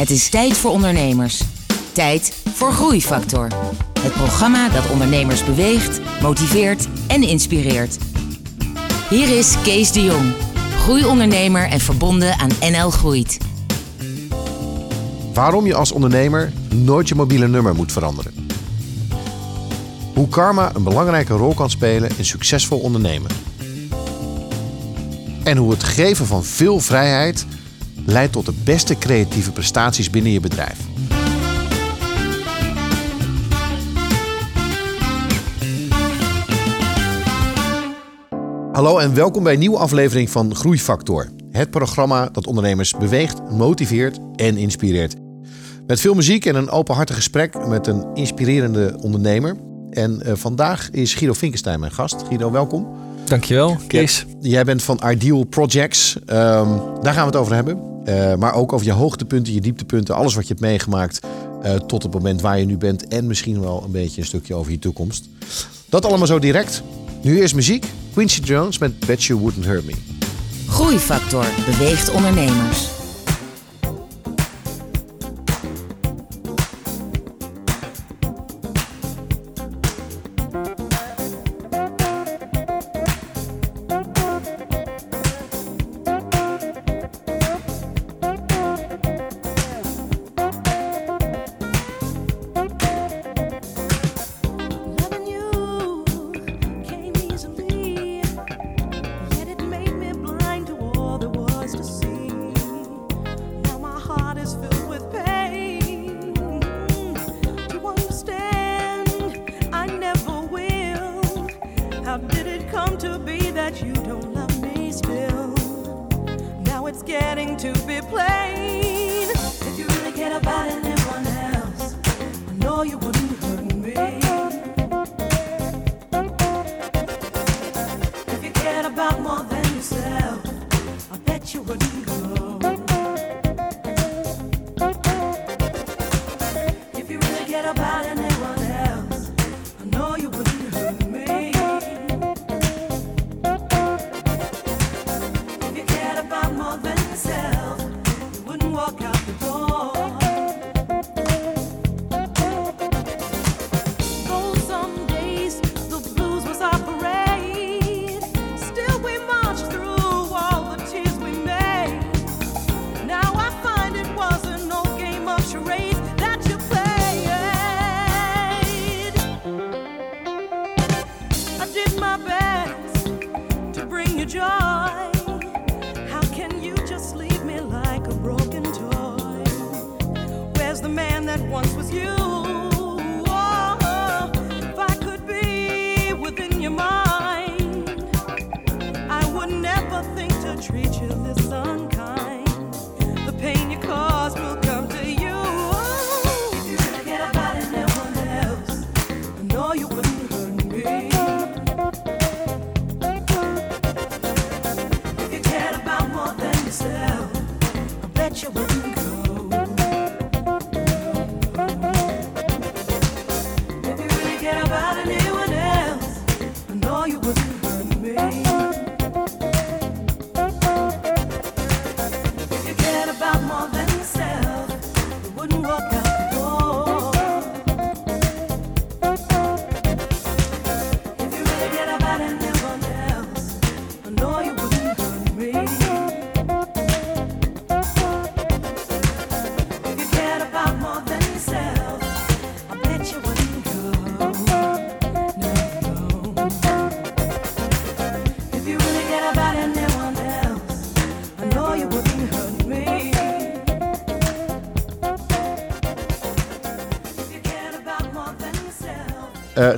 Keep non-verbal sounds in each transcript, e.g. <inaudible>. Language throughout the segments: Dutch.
Het is tijd voor ondernemers. Tijd voor Groeifactor. Het programma dat ondernemers beweegt, motiveert en inspireert. Hier is Kees de Jong, groeiondernemer en verbonden aan NL Groeit. Waarom je als ondernemer nooit je mobiele nummer moet veranderen. Hoe karma een belangrijke rol kan spelen in succesvol ondernemen. En hoe het geven van veel vrijheid leidt tot de beste creatieve prestaties binnen je bedrijf. Hallo en welkom bij een nieuwe aflevering van Groeifactor. Het programma dat ondernemers beweegt, motiveert en inspireert. Met veel muziek en een openhartig gesprek met een inspirerende ondernemer. En uh, vandaag is Guido Vinkenstein mijn gast. Guido, welkom. Dankjewel, Kees. Jij bent van Ideal Projects. Um, daar gaan we het over hebben. Uh, maar ook over je hoogtepunten, je dieptepunten, alles wat je hebt meegemaakt uh, tot het moment waar je nu bent. En misschien wel een beetje een stukje over je toekomst. Dat allemaal zo direct. Nu eerst muziek. Quincy Jones met Bet You Wouldn't Hurt Me. Groeifactor beweegt ondernemers.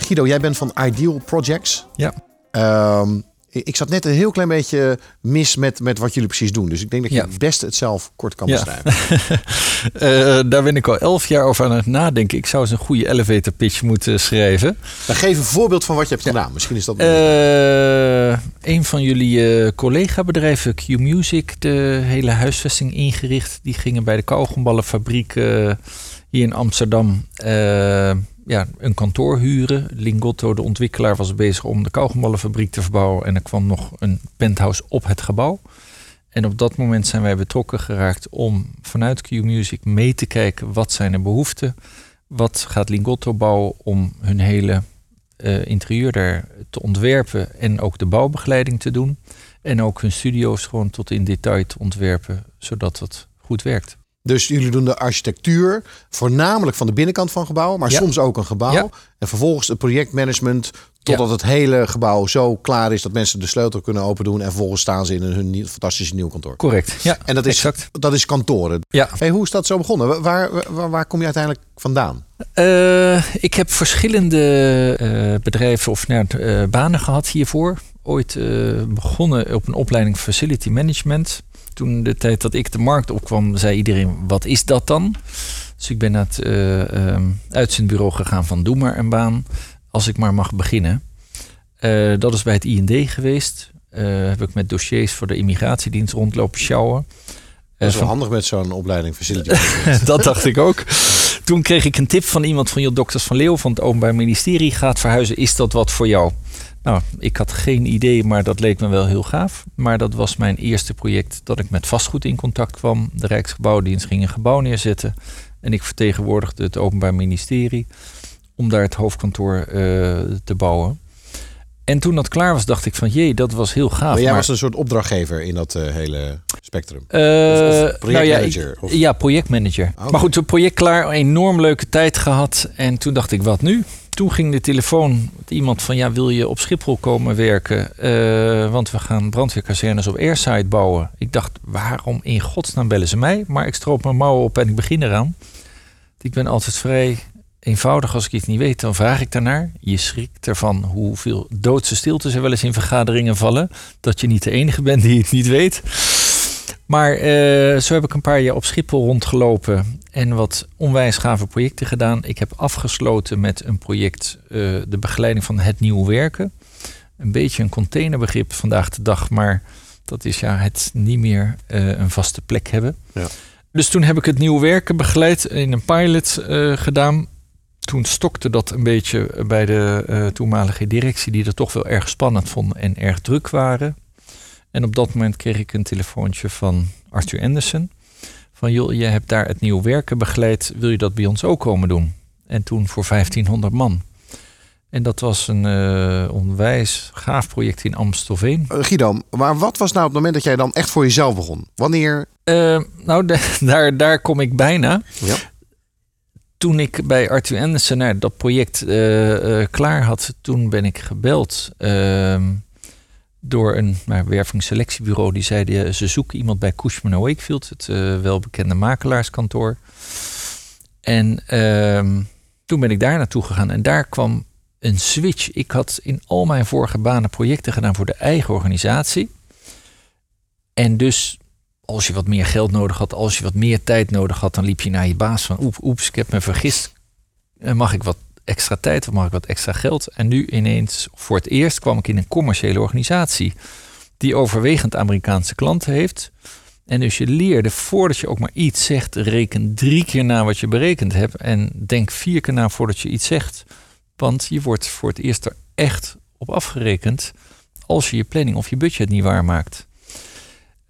Guido, jij bent van Ideal Projects. Ja. Um, ik zat net een heel klein beetje mis met, met wat jullie precies doen. Dus ik denk dat je ja. het beste het zelf kort kan ja. beschrijven. uh, <laughs> daar ben ik al elf jaar over aan het nadenken. Ik zou eens een goede elevator pitch moeten schrijven. Dan geef een voorbeeld van wat je hebt ja. gedaan. Misschien is dat... Uh, een van jullie collega-bedrijven, Q-Music, de hele huisvesting ingericht. Die gingen bij de kauwgomballenfabriek hier in Amsterdam ja, een kantoor huren. Lingotto, de ontwikkelaar, was bezig om de kauwgomballenfabriek te verbouwen. En er kwam nog een penthouse op het gebouw. En op dat moment zijn wij betrokken geraakt om vanuit Q-Music mee te kijken wat zijn er behoeften. Wat gaat Lingotto bouwen om hun hele uh, interieur daar te ontwerpen en ook de bouwbegeleiding te doen. En ook hun studio's gewoon tot in detail te ontwerpen, zodat het goed werkt. Dus jullie doen de architectuur, voornamelijk van de binnenkant van gebouwen, maar soms ook een gebouw. En vervolgens het projectmanagement totdat het hele gebouw zo klaar is dat mensen de sleutel kunnen open doen. En vervolgens staan ze in hun fantastische nieuw kantoor. Correct. Ja, en dat is, exact. dat is kantoren. Ja. Hey, hoe is dat zo begonnen? Waar, waar, waar kom je uiteindelijk vandaan? Uh, ik heb verschillende uh, bedrijven of uh, banen gehad hiervoor. Ooit begonnen op een opleiding Facility Management. Toen de tijd dat ik de markt opkwam, zei iedereen: wat is dat dan? Dus ik ben naar het uh, uitzendbureau gegaan van doe maar een baan, als ik maar mag beginnen. Uh, dat is bij het IND geweest. heb ik met dossiers voor de immigratiedienst rondlopen sjouwen. Dat is wel handig met zo'n opleiding facility. <laughs> dat dacht ik ook. Toen kreeg ik een tip van iemand van je dokters van Leeuw van het Openbaar Ministerie. Gaat verhuizen, is dat wat voor jou? Nou, ik had geen idee, maar dat leek me wel heel gaaf. Maar dat was mijn eerste project dat ik met vastgoed in contact kwam. De Rijksgebouwdienst ging een gebouw neerzetten. En ik vertegenwoordigde het Openbaar Ministerie om daar het hoofdkantoor uh, te bouwen. En toen dat klaar was, dacht ik van jee, dat was heel gaaf. Maar jij was een soort opdrachtgever in dat uh, hele spectrum? Uh, of, projectmanager? Nou ja, ja, projectmanager. Maar goed, het project klaar, enorm leuke tijd gehad. En toen dacht ik, wat nu? Toen ging de telefoon iemand van ja, wil je op Schiphol komen werken? Uh, want we gaan brandweerkazernes op airside bouwen. Ik dacht, waarom in godsnaam bellen ze mij? Maar ik stroop mijn mouwen op en ik begin eraan. Ik ben altijd vrij eenvoudig. Als ik iets niet weet, dan vraag ik daarnaar. Je schrikt ervan hoeveel doodse stiltes er wel eens in vergaderingen vallen. Dat je niet de enige bent die het niet weet. Maar uh, zo heb ik een paar jaar op Schiphol rondgelopen en wat onwijs gave projecten gedaan. Ik heb afgesloten met een project, uh, de begeleiding van het nieuw werken. Een beetje een containerbegrip vandaag de dag, maar dat is ja het niet meer uh, een vaste plek hebben. Ja. Dus toen heb ik het nieuw werken begeleid in een pilot gedaan. Toen stokte dat een beetje bij de toenmalige directie, die het toch wel erg spannend vonden en erg druk waren. En op dat moment kreeg ik een telefoontje van Arthur Anderson. Van joh, je hebt daar het nieuw werken begeleid. Wil je dat bij ons ook komen doen? En toen voor 1500 man. En dat was een uh, onwijs gaaf project in Amstelveen. Uh, Guido, maar wat was nou het moment dat jij dan echt voor jezelf begon? Wanneer? Uh, nou, <laughs> daar, daar kom ik bijna. Ja. Toen ik bij Arthur Anderson nou, dat project klaar had, toen ben ik gebeld. Ehm, door een nou, wervingsselectiebureau. Die zeiden ze zoeken iemand bij Cushman Wakefield, het uh, welbekende makelaarskantoor. En uh, toen ben ik daar naartoe gegaan en daar kwam een switch. Ik had in al mijn vorige banen projecten gedaan voor de eigen organisatie. En dus als je wat meer geld nodig had, als je wat meer tijd nodig had, dan liep je naar je baas van oeps, ik heb me vergist. Mag ik wat extra tijd of mag ik wat extra geld? En nu ineens, voor het eerst, kwam ik in een commerciële organisatie die overwegend Amerikaanse klanten heeft. En dus je leerde, voordat je ook maar iets zegt, reken drie keer na wat je berekend hebt. En denk vier keer na voordat je iets zegt. Want je wordt voor het eerst er echt op afgerekend als je je planning of je budget niet waarmaakt.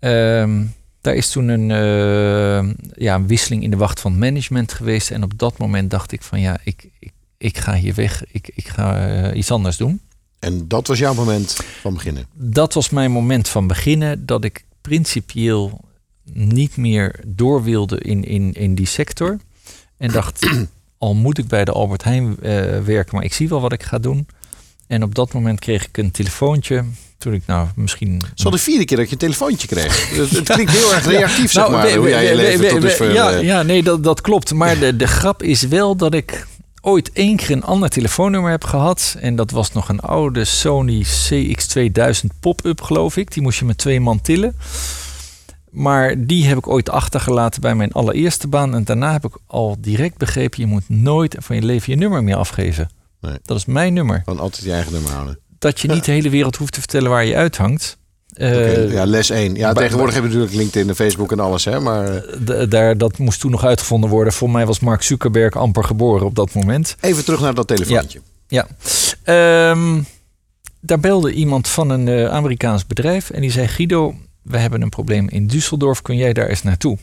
Um, daar is toen een, uh, ja, een wisseling in de wacht van management geweest. En op dat moment dacht ik van ja, ik ik ga hier weg, ik, ik ga uh, iets anders doen. En dat was jouw moment van beginnen? Dat was mijn moment van beginnen, dat ik principieel niet meer door wilde in, in, in die sector. En dacht, <clears throat> al moet ik bij de Albert Heijn uh, werken, maar ik zie wel wat ik ga doen. En op dat moment kreeg ik een telefoontje. Toen ik nou misschien. Zo de vierde keer dat je een telefoontje kreeg. <laughs> het, klinkt heel erg reactief, zeg nou, maar. hoe jij je leven tot dusver, ja, ja, nee, dat, dat klopt. Maar de, de grap is wel dat ik ooit één keer een ander telefoonnummer heb gehad. En dat was nog een oude Sony CX2000 pop-up, geloof ik. Die moest je met twee man tillen. Maar die heb ik ooit achtergelaten bij mijn allereerste baan. En daarna heb ik al direct begrepen: je moet nooit van je leven je nummer meer afgeven. Nee. Dat is mijn nummer. Van altijd je eigen nummer houden. Dat je niet de hele wereld hoeft te vertellen waar je uithangt. Uh, ja, les 1. Ja, tegenwoordig hebben we natuurlijk LinkedIn en Facebook en alles, hè? Maar... Eh, daar, dat moest toen nog uitgevonden worden. Voor mij was Mark Zuckerberg amper geboren op dat moment. Even terug naar dat telefoontje. Ja. ja. Um, daar belde iemand van een Amerikaans bedrijf en die zei: Guido, we hebben een probleem in Düsseldorf, kun jij daar eens naartoe?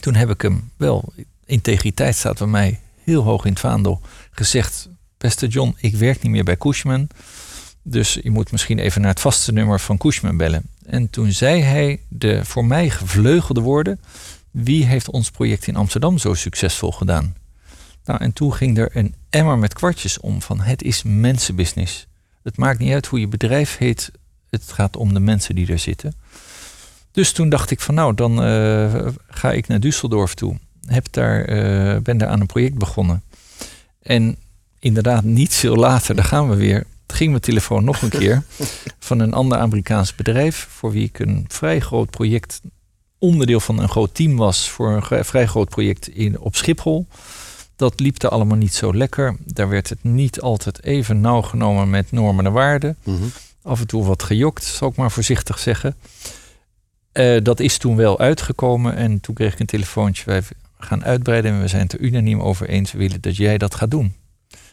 Toen heb ik hem wel, integriteit staat bij mij heel hoog in het vaandel, gezegd, beste John, ik werk niet meer bij Cushman. Dus je moet misschien even naar het vaste nummer van Cushman bellen. En toen zei hij de voor mij gevleugelde woorden: Wie heeft ons project in Amsterdam zo succesvol gedaan? Nou, en toen ging er een emmer met kwartjes om van het is mensenbusiness. Het maakt niet uit hoe je bedrijf heet, het gaat om de mensen die er zitten. Dus toen dacht ik van nou, dan uh, ga ik naar Düsseldorf toe. Heb daar, uh, ben daar aan een project begonnen. En inderdaad, niet veel later, daar gaan we weer, ging mijn telefoon nog een keer <laughs> van een ander Amerikaans bedrijf, voor wie ik een vrij groot project, onderdeel van een groot team was, voor een vrij groot project in, op Schiphol. Dat liep er allemaal niet zo lekker. Daar werd het niet altijd even nauw genomen met normen en waarden. Mhm. Af en toe wat gejokt, zal ik maar voorzichtig zeggen. Uh, dat is toen wel uitgekomen en toen kreeg ik een telefoontje. Wij gaan uitbreiden en we zijn het er unaniem over eens. We willen dat jij dat gaat doen.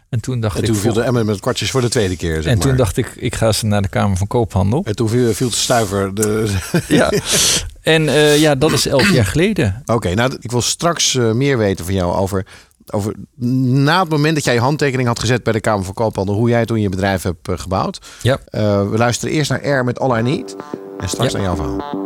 En toen dacht en toen ik. viel de emmer met kwartjes voor de tweede keer. Zeg en toen dacht ik, ik ga ze naar de Kamer van Koophandel. En toen viel, viel de stuiver. De... <laughs> ja. En uh, ja, dat is elf jaar geleden. <clears throat> Oké, okay, nou, ik wil straks uh, meer weten van jou over over na het moment dat jij je handtekening had gezet bij de Kamer van Koophandel, hoe jij toen je bedrijf hebt uh, gebouwd. Ja. We luisteren eerst naar R met All I Need en straks Ja. naar jouw verhaal.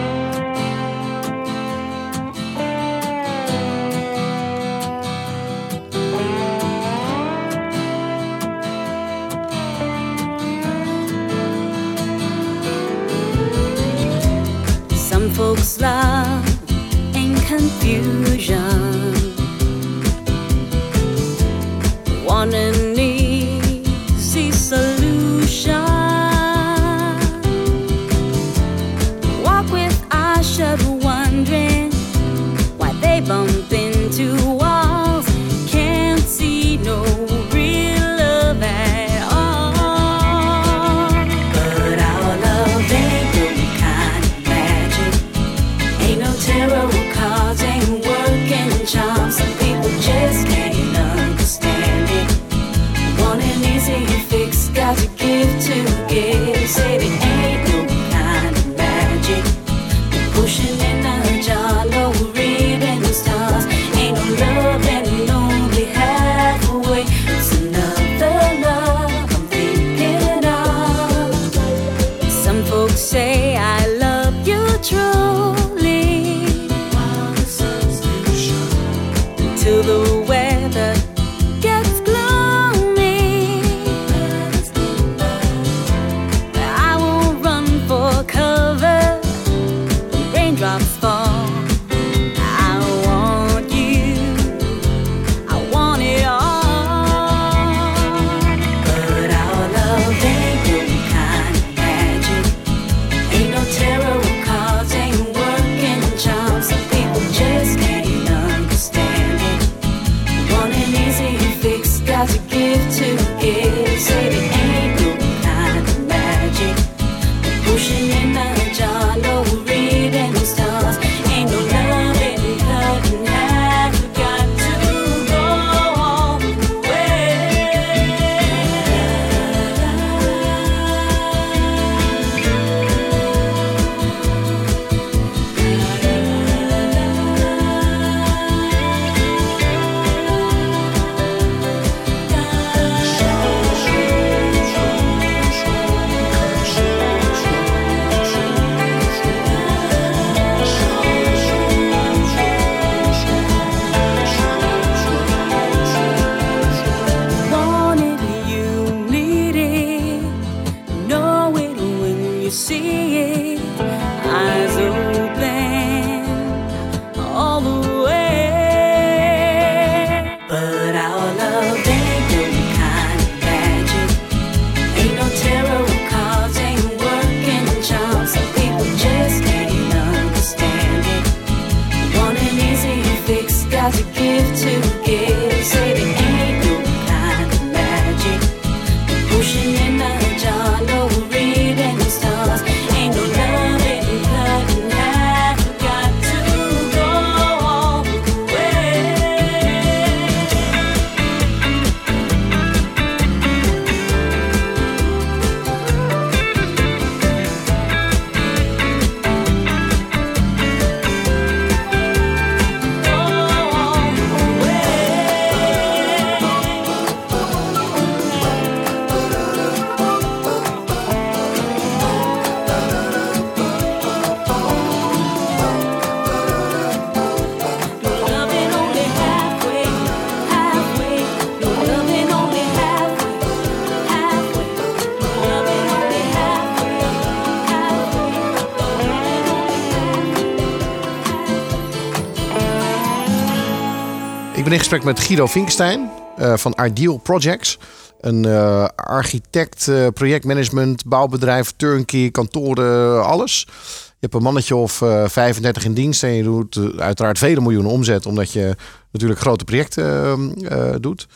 in gesprek met Guido Vinkstein eh, van Ardeal Projects. Een eh, architect, eh, projectmanagement, bouwbedrijf, turnkey, kantoren, alles. Je hebt een mannetje of 35 in dienst en je doet uiteraard vele miljoenen omzet, omdat je natuurlijk grote projecten ehm, doet.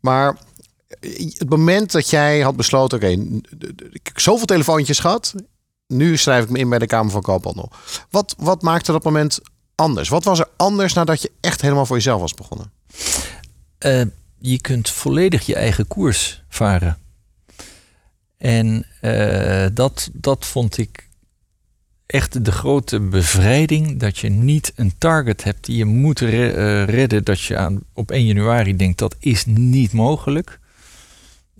Maar het moment dat jij had besloten, oké, ik heb zoveel telefoontjes gehad, nu schrijf ik me in bij de Kamer van Koophandel. Wat, wat maakte dat moment anders? Wat was er anders nadat je echt helemaal voor jezelf was begonnen? Eh, je kunt volledig je eigen koers varen. En eh, dat, dat vond ik echt de grote bevrijding. Dat je niet een target hebt die je moet eh, redden. Dat je aan, op 1 januari denkt dat is niet mogelijk.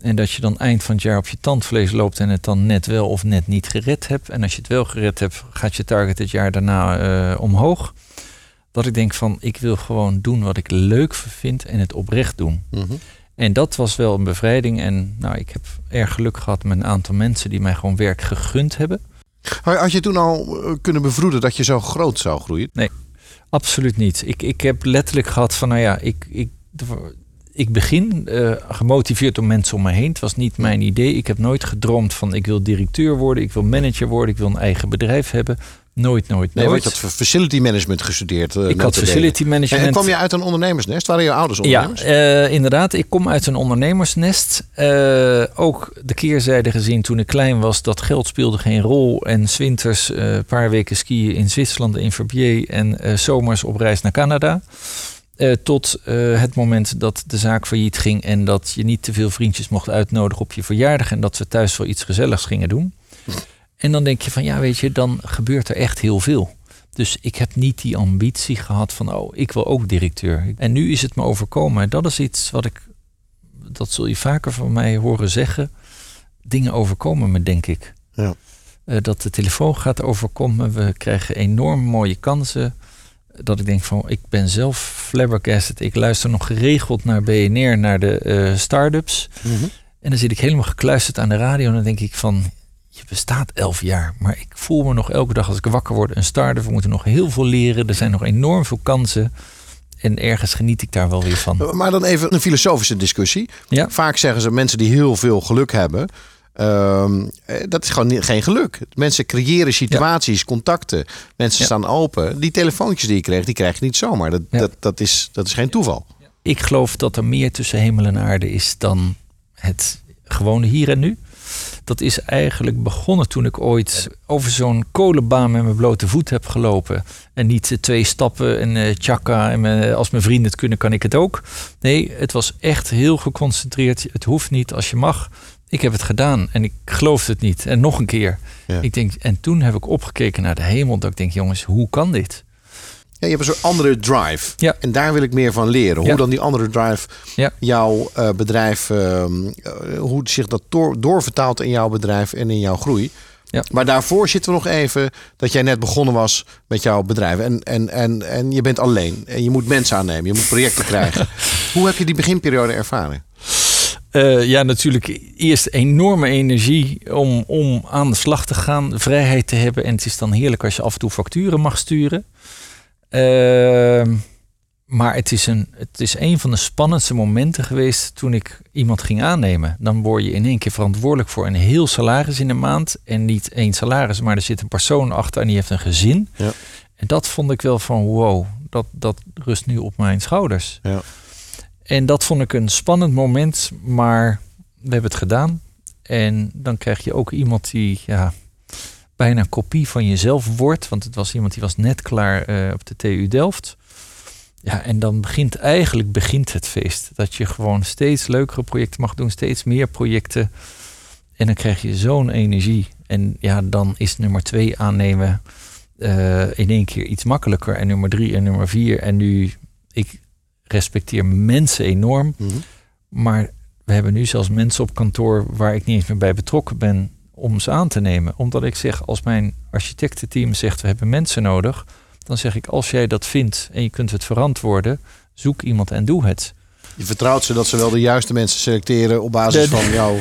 En dat je dan eind van het jaar op je tandvlees loopt en het dan net wel of net niet gered hebt. En als je het wel gered hebt, gaat je target het jaar daarna omhoog. Dat ik denk van ik wil gewoon doen wat ik leuk vind en het oprecht doen. Mhm. En dat was wel een bevrijding. En nou, ik heb erg geluk gehad met een aantal mensen die mij gewoon werk gegund hebben. Had je toen al eh, kunnen bevroeden dat je zo groot zou groeien? Absoluut niet. Ik, ik heb letterlijk gehad van, nou ja, ik, ik, ik begin eh, gemotiveerd door mensen om me heen. Het was niet mijn idee. Ik heb nooit gedroomd van, ik wil directeur worden, ik wil manager worden, ik wil een eigen bedrijf hebben. Nooit, nooit, Nee, nooit. je had facility management gestudeerd. eh, ik had facility En, management. en kwam je uit een ondernemersnest? Waren je ouders Ja, ondernemers? eh, inderdaad. Ik kom uit een ondernemersnest. Eh, ook de keerzijde gezien toen ik klein was, dat geld speelde geen rol. En zwinters eh, een paar weken skiën in Zwitserland, in Verbier. En eh, zomers op reis naar Canada. Eh, tot eh, het moment dat de zaak failliet ging en dat je niet te veel vriendjes mocht uitnodigen op je verjaardag. En dat we thuis wel iets gezelligs gingen doen. En dan denk je van ja, weet je, dan gebeurt er echt heel veel. Dus ik heb niet die ambitie gehad van, oh, ik wil ook directeur. En nu is het me overkomen. Dat is iets wat ik, dat zul je vaker van mij horen zeggen. Dingen overkomen me, denk ik. Ja. Eh, dat de telefoon gaat overkomen. We krijgen enorm mooie kansen. Dat ik denk van, ik ben zelf flabbergasted. Ik luister nog geregeld naar BNR, naar de eh start-ups. Mhm. En dan zit ik helemaal gekluisterd aan de radio. En dan denk ik van, je bestaat elf jaar. Maar ik voel me nog elke dag als ik wakker word een start-up. We moeten nog heel veel leren. Er zijn nog enorm veel kansen. En ergens geniet ik daar wel weer van. Maar dan even een filosofische discussie. Ja. Vaak zeggen ze mensen die heel veel geluk hebben. ehm, eh, dat is gewoon geen geluk. Mensen creëren situaties, contacten. Mensen Ja. staan open. Die telefoontjes die je kreeg, die krijg je niet zomaar. Dat, dat, dat, is, dat is geen toeval. Ik geloof dat er meer tussen hemel en aarde is dan het gewone hier en nu. Dat is eigenlijk begonnen toen ik ooit over zo'n kolenbaan met mijn blote voet heb gelopen. En niet eh, twee stappen en eh tjaka en eh, als mijn vrienden het kunnen, kan ik het ook. Nee, het was echt heel geconcentreerd. Het hoeft niet als je mag. Ik heb het gedaan en ik geloofde het niet. En nog een keer. Ja. Ik denk, en toen heb ik opgekeken naar de hemel. Dat ik denk, jongens, hoe kan dit? Ja, je hebt een soort andere drive. Ja. En daar wil ik meer van leren. Hoe Ja. dan die andere drive jouw eh, bedrijf, ehm, eh, hoe zich dat door, doorvertaalt in jouw bedrijf en in jouw groei. Ja. Maar daarvoor zitten we nog even dat jij net begonnen was met jouw bedrijf. En, en, en, en je bent alleen. En je moet mensen aannemen. Je moet projecten krijgen. <laughs> Hoe heb je die beginperiode ervaren? Eh, ja, natuurlijk eerst enorme energie om, om aan de slag te gaan, vrijheid te hebben. En het is dan heerlijk als je af en toe facturen mag sturen. Ehm, maar het is, een, het is een van de spannendste momenten geweest toen ik iemand ging aannemen. Dan word je in één keer verantwoordelijk voor een heel salaris in een maand. En niet één salaris, maar er zit een persoon achter en die heeft een gezin. Ja. En dat vond ik wel van wow, dat, dat rust nu op mijn schouders. Ja. En dat vond ik een spannend moment, maar we hebben het gedaan. En dan krijg je ook iemand die ja, bijna kopie van jezelf wordt. Want het was iemand die was net klaar eh, op de TU Delft. Ja, en dan begint eigenlijk begint het feest. Dat je gewoon steeds leukere projecten mag doen, steeds meer projecten. En dan krijg je zo'n energie. En ja, dan is nummer twee aannemen eh, in één keer iets makkelijker. En nummer drie en nummer vier. En nu, ik respecteer mensen enorm. Mhm. Maar we hebben nu zelfs mensen op kantoor waar ik niet eens meer bij betrokken ben om ze aan te nemen. Omdat ik zeg, als mijn architectenteam zegt we hebben mensen nodig, dan zeg ik als jij dat vindt en je kunt het verantwoorden, zoek iemand en doe het. Je vertrouwt ze dat ze wel de juiste mensen selecteren op basis De- van jouw <laughs>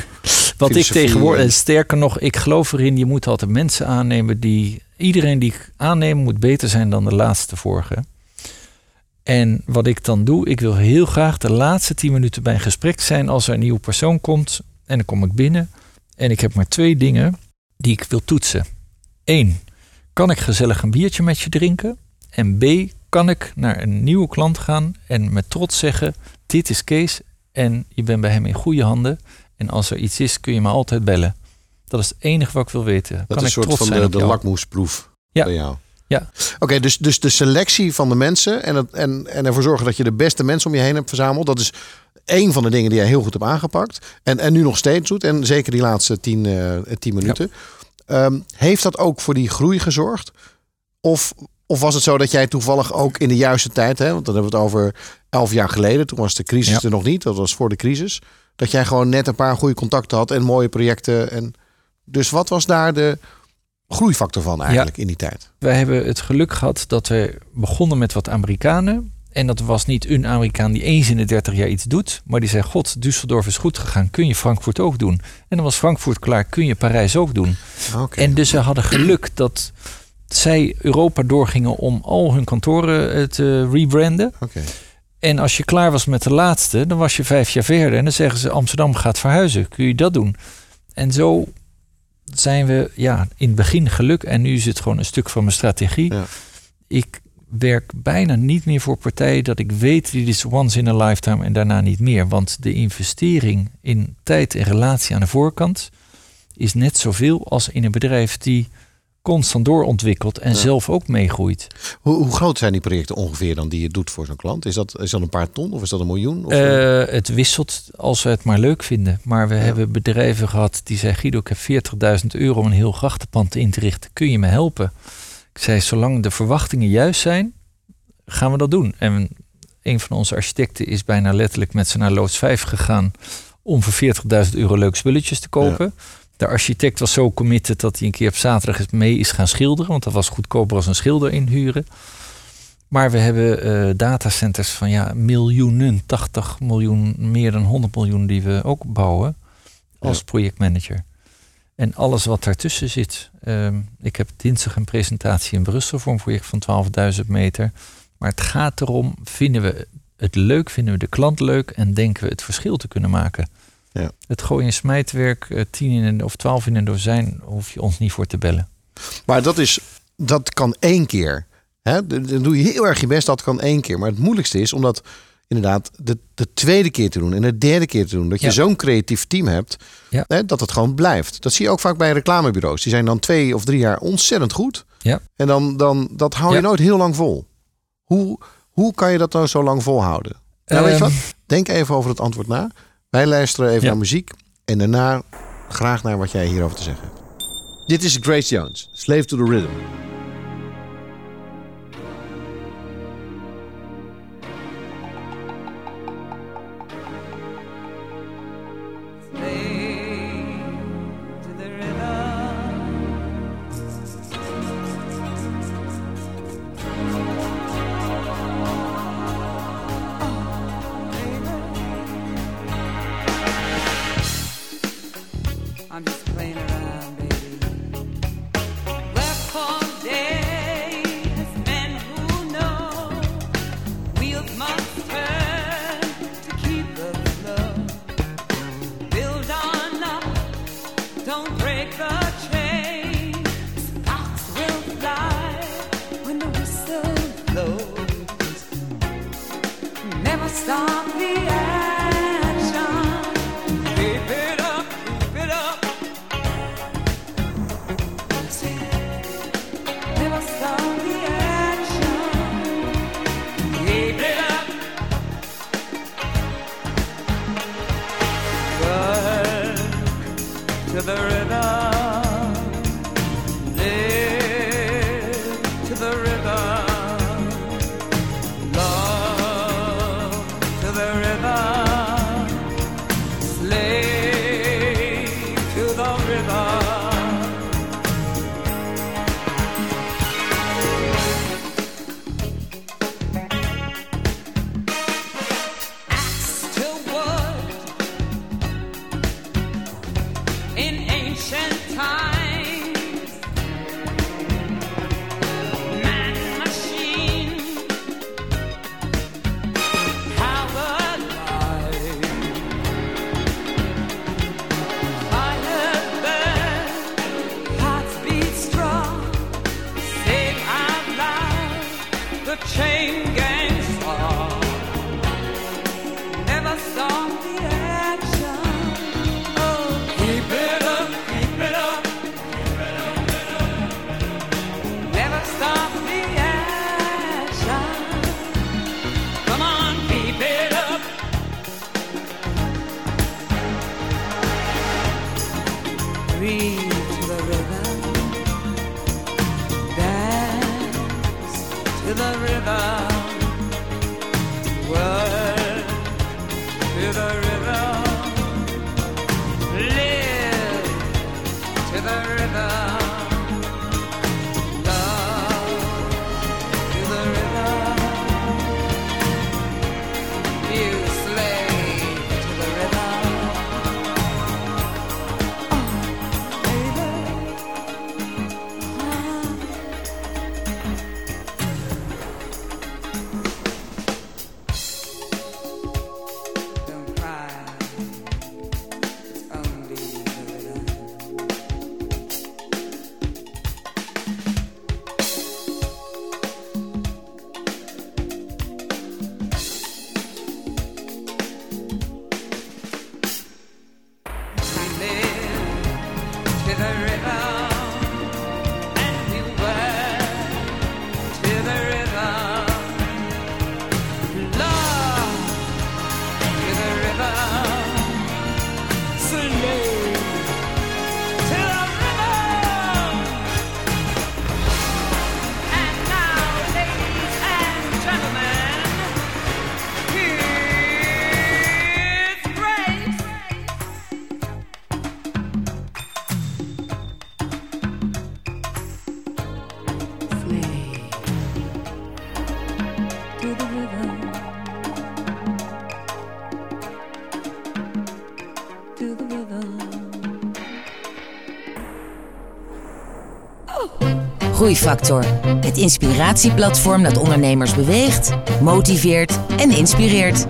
Wat ik tegenwoordig, en sterker nog, ik geloof erin, je moet altijd mensen aannemen die, iedereen die ik aanneem moet beter zijn dan de laatste vorige. En wat ik dan doe, ik wil heel graag de laatste tien minuten bij een gesprek zijn als er een nieuwe persoon komt. En dan kom ik binnen en ik heb maar twee dingen die ik wil toetsen. Eén, kan ik gezellig een biertje met je drinken? En B, kan ik naar een nieuwe klant gaan en met trots zeggen, dit is Kees en je bent bij hem in goede handen. En als er iets is, kun je me altijd bellen. Dat is het enige wat ik wil weten. Dat kan is een soort van de, lakmoesproef Ja. bij jou. Ja. Oké, dus, dus de selectie van de mensen en, het, en, en ervoor zorgen dat je de beste mensen om je heen hebt verzameld. Dat is één van de dingen die jij heel goed hebt aangepakt. En, en nu nog steeds doet. En zeker die laatste tien, eh, tien minuten. Ehm, heeft dat ook voor die groei gezorgd? Of, of was het zo dat jij toevallig ook in de juiste tijd, hè, want dan hebben we het over elf jaar geleden, toen was de crisis Ja. er nog niet, dat was voor de crisis, dat jij gewoon net een paar goede contacten had en mooie projecten. En, dus wat was daar de groeifactor van eigenlijk in die tijd? Wij hebben het geluk gehad dat we begonnen met wat Amerikanen. En dat was niet een Amerikaan die eens in de 30 jaar iets doet. Maar die zei, god, Düsseldorf is goed gegaan. Kun je Frankfurt ook doen? En dan was Frankfurt klaar. Kun je Parijs ook doen? Oké. En dus ze hadden geluk dat zij Europa doorgingen om al hun kantoren eh, te rebranden. Oké. En als je klaar was met de laatste, dan was je vijf jaar verder. En dan zeggen ze, Amsterdam gaat verhuizen. Kun je dat doen? En zo zijn we ja, in het begin geluk. En nu is het gewoon een stuk van mijn strategie. Ja. Ik werk bijna niet meer voor partijen dat ik weet, dit is once in a lifetime en daarna niet meer. Want de investering in tijd en relatie aan de voorkant is net zoveel als in een bedrijf die constant doorontwikkelt en Ja. zelf ook meegroeit. Hoe, hoe groot zijn die projecten ongeveer dan die je doet voor zo'n klant? Is dat, is dat een paar ton of is dat een miljoen? Of, Eh, het wisselt als we het maar leuk vinden. Maar we hebben bedrijven gehad die zeiden: Guido, ik heb 40.000 euro om een heel grachtenpand in te richten. Kun je me helpen? Ik zei: Zolang de verwachtingen juist zijn, gaan we dat doen. En een van onze architecten is bijna letterlijk met ze naar loods 5 gegaan om voor 40.000 euro leuke spulletjes te kopen. De architect was zo committed dat hij een keer op zaterdag eens mee is gaan schilderen. Want dat was goedkoper als een schilder inhuren. Maar we hebben eh, datacenters van ja, miljoenen, 80 miljoen, meer dan 100 miljoen die we ook bouwen als projectmanager. En alles wat daartussen zit. Ehm, ik heb dinsdag een presentatie in Brussel voor een project van 12.000 meter. Maar het gaat erom, vinden we het leuk, vinden we de klant leuk en denken we het verschil te kunnen maken. Ja. Het gooien en smijtwerk, eh, 10 in een, of 12 in een dozijn, hoef je ons niet voor te bellen. Maar dat, is, dat kan één keer. Hè? Dan doe je heel erg je best, dat kan één keer. Maar het moeilijkste is om dat inderdaad de, de tweede keer te doen en de derde keer te doen. Dat je Ja. zo'n creatief team hebt, Ja. hè, dat het gewoon blijft. Dat zie je ook vaak bij reclamebureaus. Die zijn dan twee of drie jaar ontzettend goed. Ja. En dan, dan dat hou je Ja. nooit heel lang vol. Hoe, hoe kan je dat nou zo lang volhouden? Nou, weet je Ehm, wat? Denk even over het antwoord na. Wij luisteren even Ja. naar muziek. En daarna graag naar wat jij hierover te zeggen hebt. Dit is Grace Jones, Slave to the Rhythm. To the river. Groeifactor. Het inspiratieplatform dat ondernemers beweegt, motiveert en inspireert.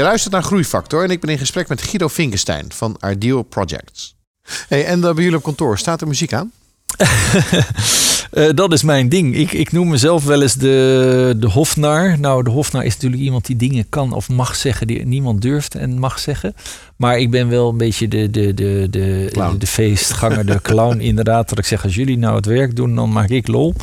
Je luistert naar Groeifactor en ik ben in gesprek met Guido Vinkenstein van Ideal Projects. Hey, en bij jullie op kantoor, staat er muziek aan? <laughs> Eh, dat is mijn ding. Ik, ik noem mezelf wel eens de, de hofnar. Nou, de hofnar is natuurlijk iemand die dingen kan of mag zeggen die niemand durft en mag zeggen. Maar ik ben wel een beetje de, de, de, de, Clown. de feestganger, de clown <laughs> inderdaad. Dat ik zeg, als jullie nou het werk doen, dan maak ik lol.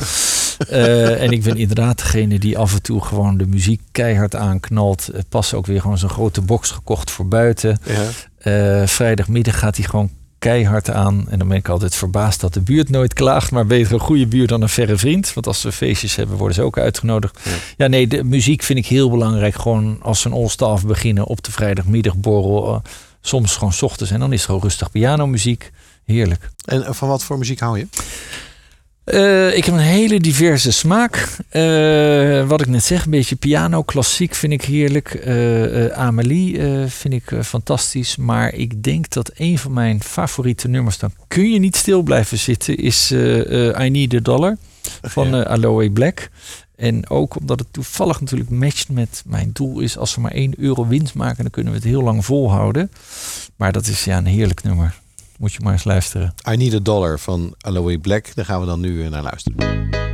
Eh, en ik ben inderdaad degene die af en toe gewoon de muziek keihard aanknalt. Eh, Pas ook weer gewoon zo'n grote box gekocht voor buiten. Ja. Eh, vrijdagmiddag gaat hij gewoon keihard aan. En dan ben ik altijd verbaasd dat de buurt nooit klaagt. Maar beter een goede buurt dan een verre vriend. Want als ze feestjes hebben, worden ze ook uitgenodigd. Ja, nee, de muziek vind ik heel belangrijk. Gewoon als ze een all-staff beginnen op de vrijdagmiddagborrel. soms gewoon 's ochtends. En dan is er gewoon rustig pianomuziek. Heerlijk. En van wat voor muziek hou je? Eh, ik heb een hele diverse smaak. Eh, wat ik net zeg, een beetje piano, klassiek vind ik heerlijk. Uh, Amelie vind ik fantastisch. Maar ik denk dat een van mijn favoriete nummers, dan kun je niet stil blijven zitten, is I Need a Dollar van Aloe Black. En ook omdat het toevallig natuurlijk matcht met mijn doel is, als we maar 1 euro winst maken, dan kunnen we het heel lang volhouden. Maar dat is ja een heerlijk nummer. Moet je maar eens luisteren. I Need a Dollar van Aloe Black. Daar gaan we dan nu eh, naar luisteren.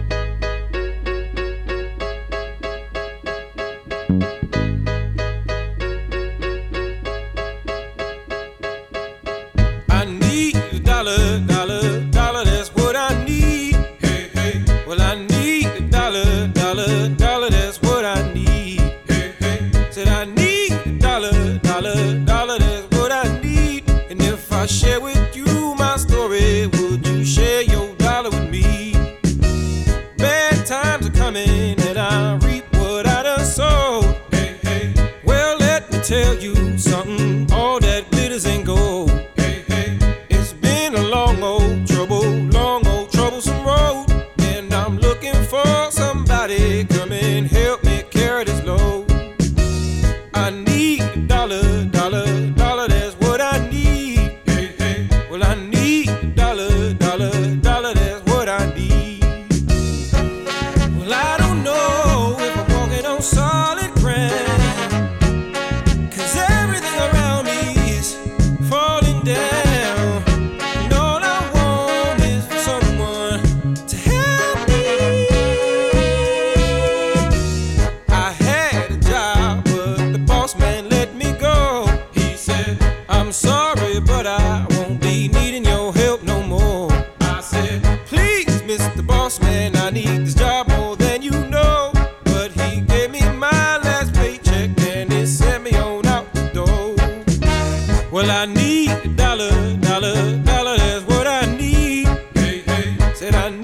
Serán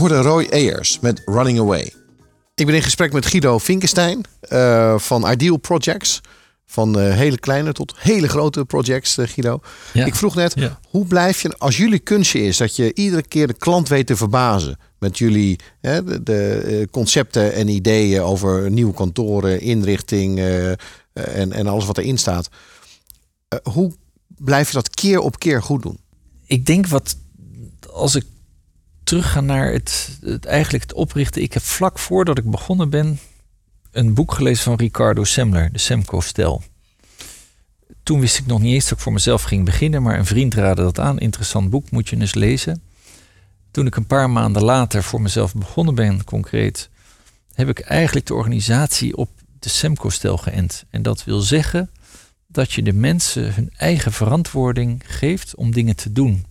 hoorde Roy Ayers met Running Away. Ik ben in gesprek met Guido Vinkenstein eh, van Ideal Projects. Van eh, hele kleine tot hele grote projects, eh, Guido. Ja. Ik vroeg net, Ja. hoe blijf je, als jullie kunstje is, dat je iedere keer de klant weet te verbazen met jullie hè, de, de, eh, concepten en ideeën over nieuwe kantoren, inrichting en, en alles wat erin staat. Hoe blijf je dat keer op keer goed doen? ik denk wat als ik terugga naar het, het eigenlijk het oprichten. Ik heb vlak voordat ik begonnen ben een boek gelezen van Ricardo Semler, de Semco-stijl. Toen wist ik nog niet eens dat ik voor mezelf ging beginnen, maar een vriend raadde dat aan. Interessant boek, moet je eens lezen. Toen ik een paar maanden later voor mezelf begonnen ben, concreet, heb ik eigenlijk de organisatie op de Semco-stijl geënt. En dat wil zeggen dat je de mensen hun eigen verantwoording geeft om dingen te doen.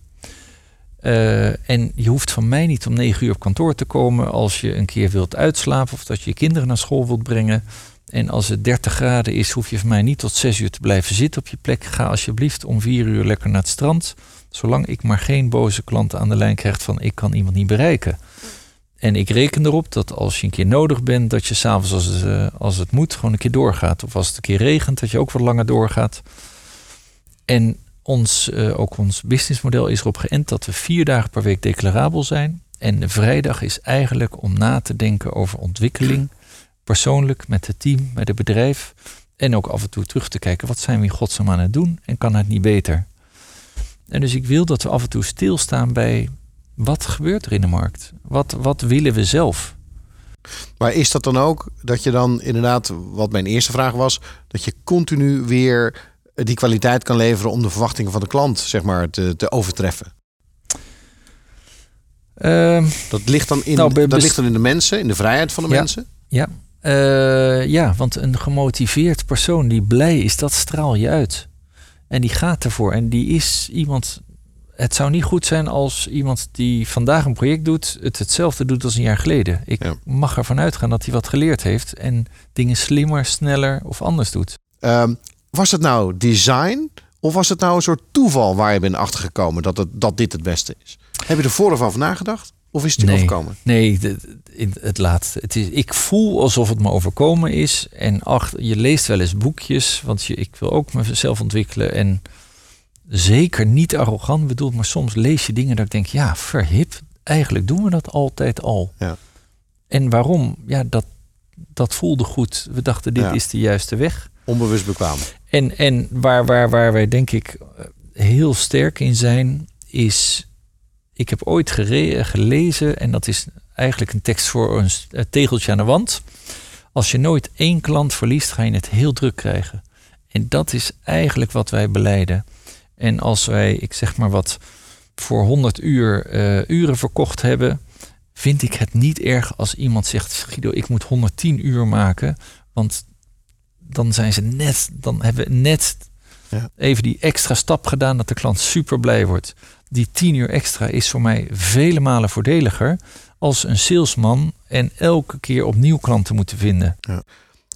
Eh, en je hoeft van mij niet om negen uur op kantoor te komen als je een keer wilt uitslapen of dat je je kinderen naar school wilt brengen. En als het 30 graden is, hoef je van mij niet tot zes uur te blijven zitten op je plek. Ga alsjeblieft om vier uur lekker naar het strand. Zolang ik maar geen boze klanten aan de lijn krijg van ik kan iemand niet bereiken. En ik reken erop dat als je een keer nodig bent, dat je s'avonds als, eh, als het moet gewoon een keer doorgaat. Of als het een keer regent, dat je ook wat langer doorgaat. En ons, eh, ook ons businessmodel is erop geënt dat we vier dagen per week declarabel zijn. En vrijdag is eigenlijk om na te denken over ontwikkeling. Persoonlijk, met het team, met het bedrijf. En ook af en toe terug te kijken, wat zijn we in godsnaam aan het doen? En kan het niet beter? En dus ik wil dat we af en toe stilstaan bij wat gebeurt er in de markt? Wat, wat willen we zelf? Maar is dat dan ook dat je dan inderdaad, wat mijn eerste vraag was, dat je continu weer die kwaliteit kan leveren om de verwachtingen van de klant zeg maar te, te overtreffen? Ehm, Dat ligt dan in, Nou, dat ligt dan in de mensen, in de vrijheid van de Ja. mensen. Ja, Eh, ja, want een gemotiveerd persoon die blij is, dat straal je uit. En die gaat ervoor. En die is iemand. Het zou niet goed zijn als iemand die vandaag een project doet, het hetzelfde doet als een jaar geleden. Ik Ja. mag ervan uitgaan dat hij wat geleerd heeft en dingen slimmer, sneller of anders doet. Ehm, was het nou design of was het nou een soort toeval waar je bent achtergekomen dat, het, dat dit het beste is? Heb je er vooraf over nagedacht? Of is het je Nee. overkomen? Nee, het laatste. Het is, ik voel alsof het me overkomen is. En ach, je leest wel eens boekjes, want je, ik wil ook mezelf ontwikkelen. En zeker niet arrogant bedoeld, maar soms lees je dingen dat ik denk, ja, verhip. Eigenlijk doen we dat altijd al. Ja. En waarom? Ja, dat, dat voelde goed. We dachten, dit Ja. is de juiste weg. Onbewust bekwaam. En, en waar, waar, waar wij denk ik heel sterk in zijn, is. Ik heb ooit gelezen, en dat is eigenlijk een tekst voor een tegeltje aan de wand. Als je nooit één klant verliest, ga je het heel druk krijgen. En dat is eigenlijk wat wij beleiden. En als wij, ik zeg maar wat, voor 100 uur eh, uren verkocht hebben, vind ik het niet erg als iemand zegt: Guido, ik moet 110 uur maken. Want dan zijn ze net, dan hebben we net Ja. even die extra stap gedaan dat de klant super blij wordt. Die 10 uur extra is voor mij vele malen voordeliger als een salesman en elke keer opnieuw klanten moeten vinden.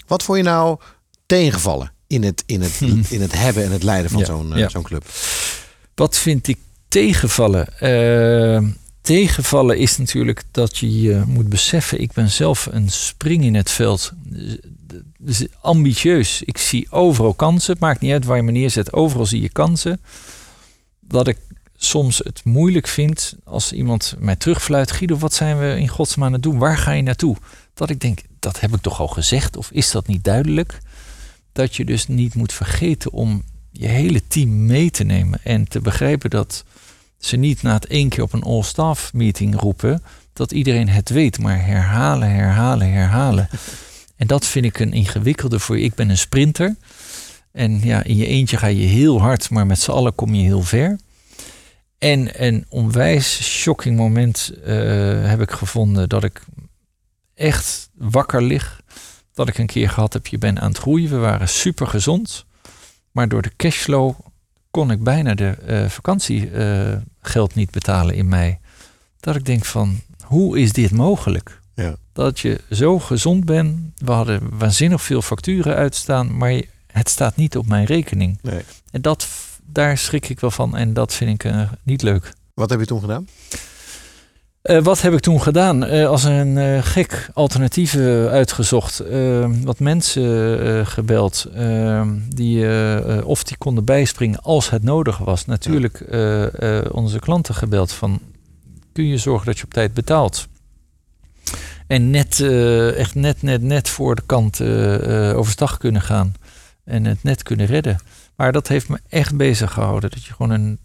Wat vond je nou tegenvallen in het, in het, <laughs> in het hebben en het leiden van Ja, zo'n eh, ja. zo'n club? Wat vind ik tegenvallen? Eh, tegenvallen is natuurlijk dat je je moet beseffen, ik ben zelf een spring in het veld. Dus ambitieus. Ik zie overal kansen. Het maakt niet uit waar je me neerzet. Overal zie je kansen. Dat ik soms het moeilijk vind als iemand mij terugfluit. Guido, wat zijn we in godsnaam aan het doen? Waar ga je naartoe? Dat ik denk, dat heb ik toch al gezegd? Of is dat niet duidelijk? Dat je dus niet moet vergeten om je hele team mee te nemen. En te begrijpen dat ze niet na het één keer op een all-staff meeting roepen. Dat iedereen het weet, maar herhalen, herhalen, herhalen. En dat vind ik een ingewikkelde voor. Ik ben een sprinter. En ja, in je eentje ga je heel hard, maar met z'n allen kom je heel ver. En een onwijs shocking moment eh, heb ik gevonden dat ik echt wakker lig. Dat ik een keer gehad heb, je bent aan het groeien. We waren super gezond. Maar door de cashflow kon ik bijna de eh, vakantiegeld niet betalen in mei. Dat ik denk van, hoe is dit mogelijk? Dat je zo gezond bent. We hadden waanzinnig veel facturen uitstaan, maar het staat niet op mijn rekening. Nee. En dat, daar schrik ik wel van en dat vind ik eh, niet leuk. Wat heb je toen gedaan? Eh, wat heb ik toen gedaan? Eh, als een eh, gek alternatief eh, uitgezocht. Eh, wat mensen gebeld. eh, die, of die konden bijspringen als het nodig was. Natuurlijk onze klanten gebeld van... Kun je zorgen dat je op tijd betaalt? En net, eh, echt net, net, net voor de kant eh, eh, overstag kunnen gaan. En het net kunnen redden. Maar dat heeft me echt bezig gehouden. Dat je gewoon een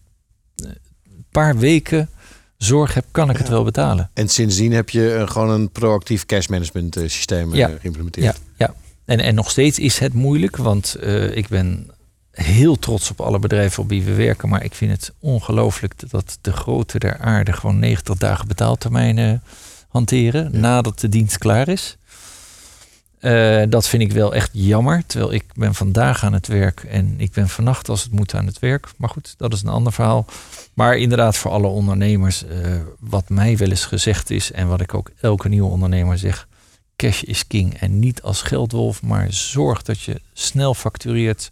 paar weken zorg hebt, kan ik het wel betalen. En sindsdien heb je gewoon een proactief cash management systeem Ja. geïmplementeerd. Ja, ja. En, en nog steeds is het moeilijk, want ik ben heel trots op alle bedrijven op wie we werken. Maar ik vind het ongelooflijk dat de grote der aarde gewoon 90 dagen betaaltermijnen hanteren Ja. nadat de dienst klaar is. Eh, dat vind ik wel echt jammer. Terwijl ik ben vandaag aan het werk en ik ben vannacht als het moet aan het werk. Maar goed, dat is een ander verhaal. Maar inderdaad, voor alle ondernemers, eh, wat mij wel eens gezegd is en wat ik ook elke nieuwe ondernemer zeg cash is king. En niet als geldwolf, maar zorg dat je snel factureert.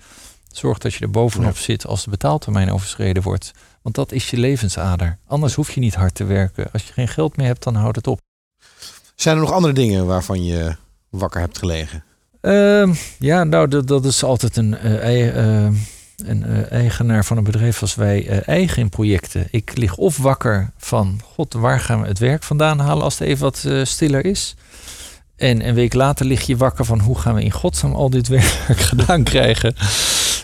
Zorg dat je er bovenop Ja. zit als de betaaltermijn overschreden wordt. Want dat is je levensader. Anders hoef je niet hard te werken. Als je geen geld meer hebt, dan houdt het op. Zijn er nog andere dingen waarvan je wakker hebt gelegen? Ehm, ja, nou, dat, dat is altijd een, eh, ei- eh, een eh, eigenaar van een bedrijf als wij eh, eigen in projecten. Ik lig of wakker van, god, waar gaan we het werk vandaan halen als het even wat stiller is? En een week later lig je wakker van, hoe gaan we in godsnaam al dit <laughs> werk gedaan krijgen?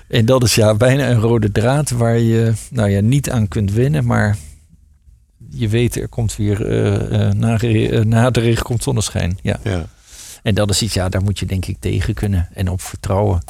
En dat is ja bijna een rode draad waar je nou ja, niet aan kunt winnen, maar je weet, er komt weer na, eh, na de regen komt zonneschijn. Ja. Ja. En dat is iets, ja, daar moet je denk ik tegen kunnen en op vertrouwen.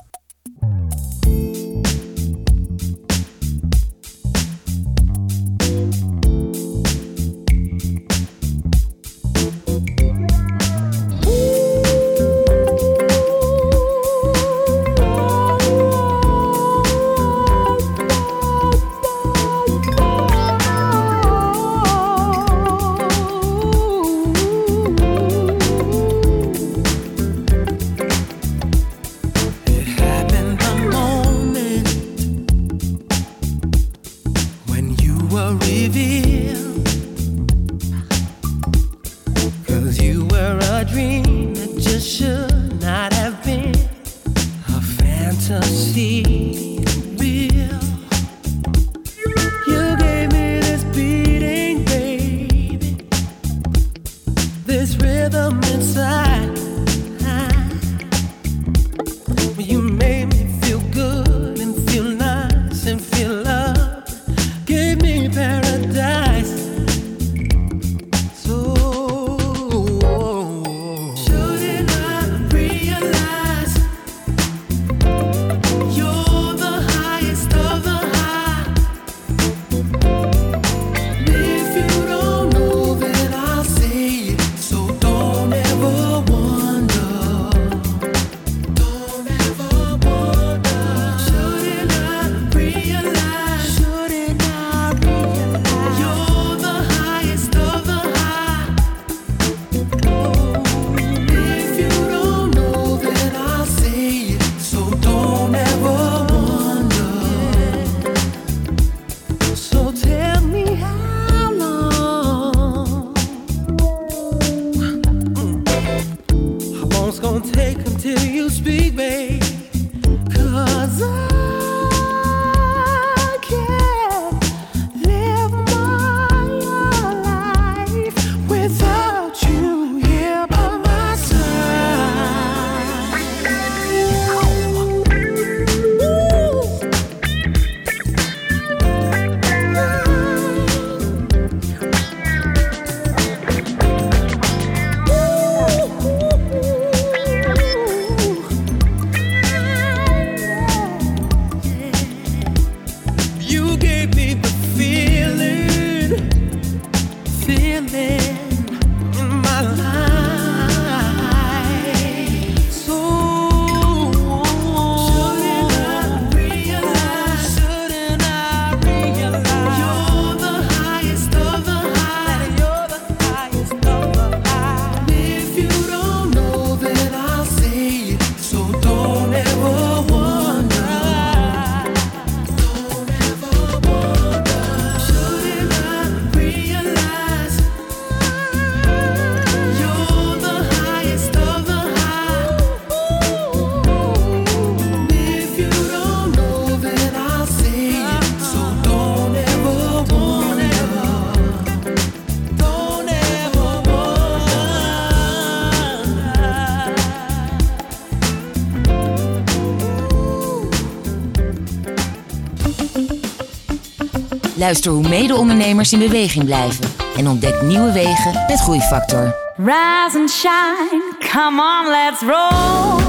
Luister hoe mede-ondernemers in beweging blijven en ontdek nieuwe wegen met Groeifactor. Rise and shine, come on, let's roll.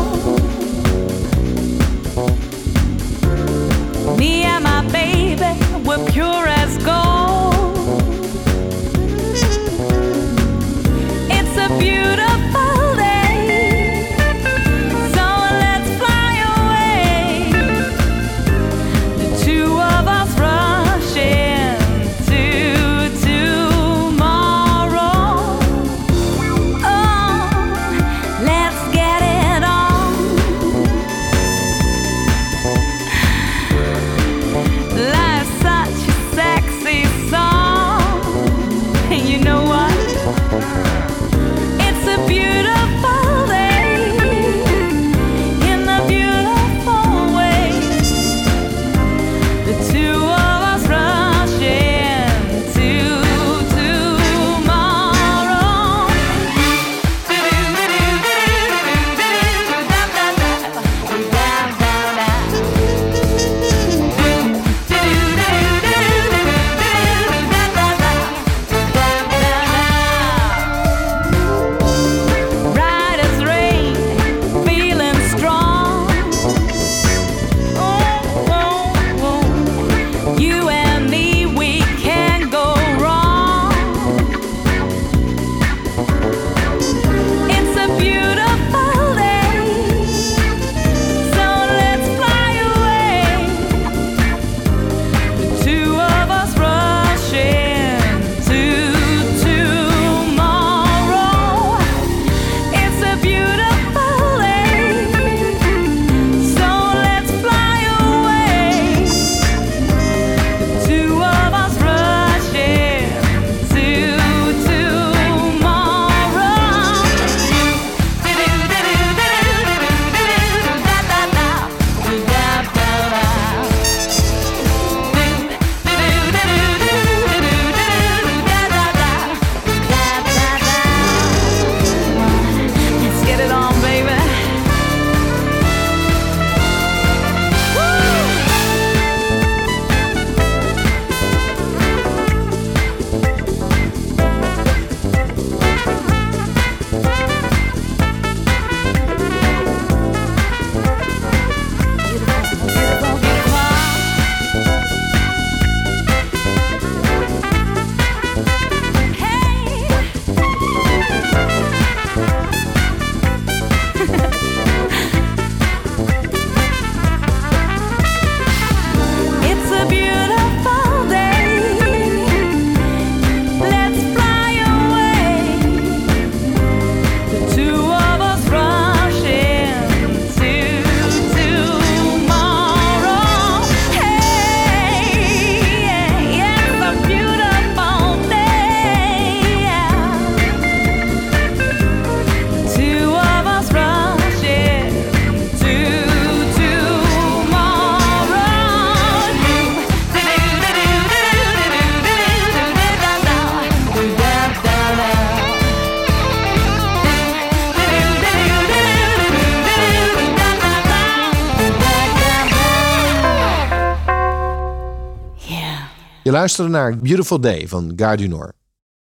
Luisterde naar Beautiful Day van Nord.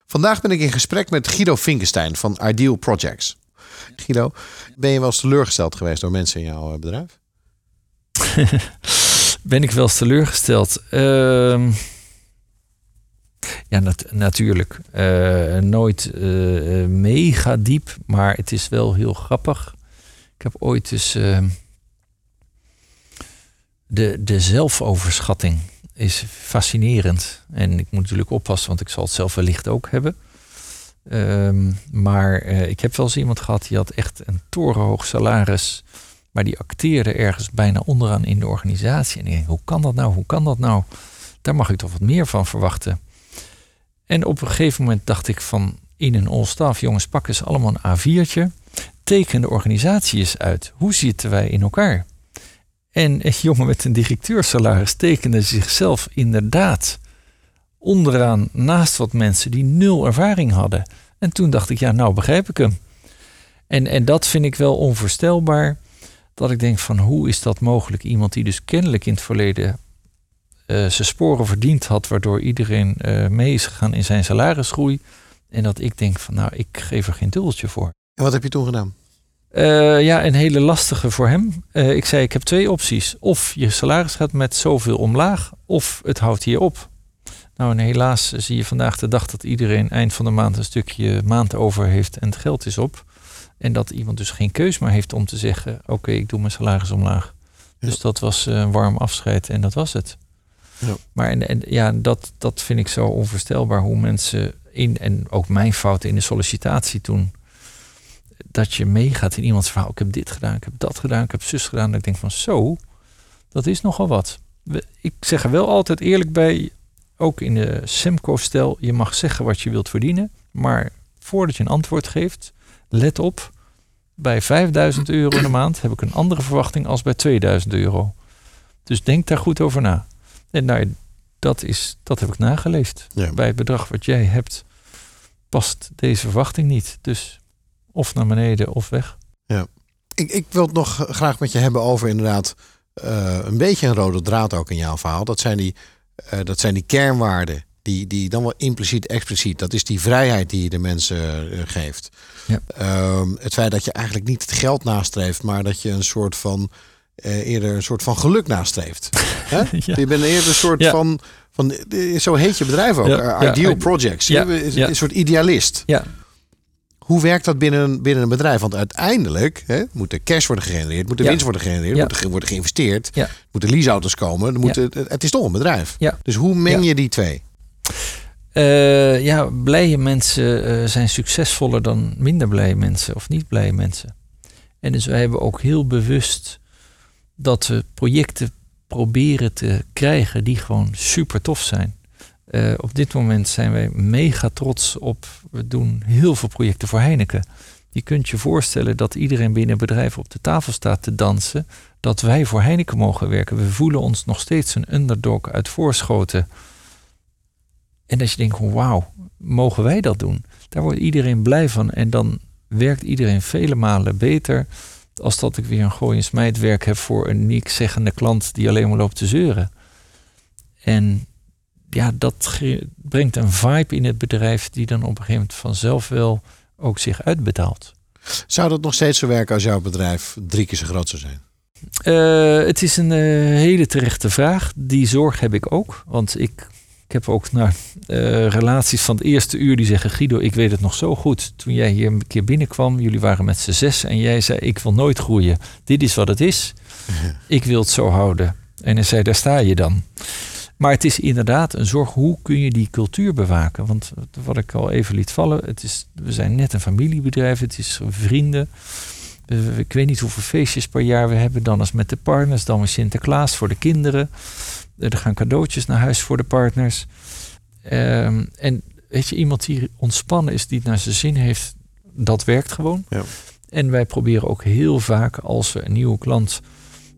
Vandaag ben ik in gesprek met Guido Vinkenstein van Ideal Projects. Guido, ben je wel eens teleurgesteld geweest door mensen in jouw eh, bedrijf? <laughs> Ben ik wel eens teleurgesteld? Ehm, ja, nat- natuurlijk. Eh, nooit eh, mega diep, maar het is wel heel grappig. Ik heb ooit dus de, de zelfoverschatting is fascinerend. En ik moet natuurlijk oppassen, want ik zal het zelf wellicht ook hebben. Ehm, maar eh, ik heb wel eens iemand gehad die had echt een torenhoog salaris. Maar die acteerde ergens bijna onderaan in de organisatie. En ik denk, hoe kan dat nou? Hoe kan dat nou? Daar mag ik toch wat meer van verwachten. En op een gegeven moment dacht ik van in een all-staff, jongens, pak eens allemaal een A4'tje. Teken de organisatie eens uit. Hoe zitten wij in elkaar? En een jongen met een directeursalaris tekende zichzelf inderdaad onderaan naast wat mensen die nul ervaring hadden. En toen dacht ik, ja, nou begrijp ik hem. En, en dat vind ik wel onvoorstelbaar. Dat ik denk van hoe is dat mogelijk? Iemand die dus kennelijk in het verleden eh, zijn sporen verdiend had, waardoor iedereen eh, mee is gegaan in zijn salarisgroei. En dat ik denk van nou, ik geef er geen dubbeltje voor. En wat heb je toen gedaan? Eh, ja, een hele lastige voor hem. Eh, ik zei, ik heb twee opties. Of je salaris gaat met zoveel omlaag, of het houdt hier op. Nou, en helaas zie je vandaag de dag dat iedereen eind van de maand een stukje maand over heeft en het geld is op. En dat iemand dus geen keus meer heeft om te zeggen, oké, ik doe mijn salaris omlaag. Ja. Dus dat was eh, een warm afscheid en dat was het. Ja. Maar en, en, ja, dat, dat vind ik zo onvoorstelbaar hoe mensen in, en ook mijn fouten in de sollicitatie toen, dat je meegaat in iemands verhaal. Ik heb dit gedaan, ik heb dat gedaan, ik heb zus gedaan. Dat ik denk van zo, dat is nogal wat. Ik zeg er wel altijd eerlijk bij, ook in de Semco-stijl, je mag zeggen wat je wilt verdienen. Maar voordat je een antwoord geeft, let op, bij 5000 euro in de maand heb ik een andere verwachting als bij 2000 euro. Dus denk daar goed over na. En nou, dat, is, dat heb ik nageleefd. Ja. Bij het bedrag wat jij hebt, past deze verwachting niet. Dus of naar beneden of weg. Ik, ik wil het nog graag met je hebben over inderdaad eh, een beetje een rode draad ook in jouw verhaal. Dat zijn die, eh, dat zijn die kernwaarden. Die, die dan wel impliciet, expliciet. Dat is die vrijheid die je de mensen eh, geeft. Ja. Ehm, het feit dat je eigenlijk niet het geld nastreeft, maar dat je een soort van eerder een soort van geluk nastreeft. <laughs> Ja. Je bent eerder een soort Ja. van, van. Zo heet je bedrijf ook. Ja, ja, Ideal ide- Projects. ja, Je ja. Een soort idealist. Ja, Hoe werkt dat binnen een, binnen een bedrijf? Want uiteindelijk hè, moet er cash worden gegenereerd, moet er Ja. winst worden gegenereerd, Ja. moet er worden geïnvesteerd, Ja. moeten leaseauto's komen. Er het, is toch een bedrijf. Dus hoe meng je die twee? Eh, ja, blije mensen eh, zijn succesvoller dan minder blije mensen of niet blije mensen. En dus wij hebben ook heel bewust dat we projecten proberen te krijgen die gewoon super tof zijn. Eh, op dit moment zijn wij mega trots op. We doen heel veel projecten voor Heineken. Je kunt je voorstellen dat iedereen binnen bedrijf op de tafel staat te dansen. Dat wij voor Heineken mogen werken. We voelen ons nog steeds een underdog uit voorschoten. En dat je denkt, wauw, mogen wij dat doen? Daar wordt iedereen blij van. En dan werkt iedereen vele malen beter. Als dat ik weer een gooi heb voor een niks zeggende klant die alleen maar loopt te zeuren. En ja, dat brengt een vibe in het bedrijf die dan op een gegeven moment vanzelf wel ook zich uitbetaalt. Zou dat nog steeds zo werken als jouw bedrijf drie keer zo groot zou zijn? Eh, het is een eh, hele terechte vraag. Die zorg heb ik ook. Want ik, ik heb ook naar relaties van het eerste uur die zeggen... Guido, ik weet het nog zo goed. Toen jij hier een keer binnenkwam, jullie waren met z'n zes... en jij zei, ik wil nooit groeien. Dit is wat het is. <laughs> Ik wil het zo houden. En hij zei, daar sta je dan. Maar het is inderdaad een zorg. Hoe kun je die cultuur bewaken? Want wat ik al even liet vallen... Het is, we zijn net een familiebedrijf. Het is vrienden... Ik weet niet hoeveel feestjes per jaar we hebben. Dan is met de partners, dan weer Sinterklaas voor de kinderen. Eh, Er gaan cadeautjes naar huis voor de partners. Ehm, en weet je, iemand die ontspannen is, die het naar zijn zin heeft, dat werkt gewoon. Ja. En wij proberen ook heel vaak als we een nieuwe klant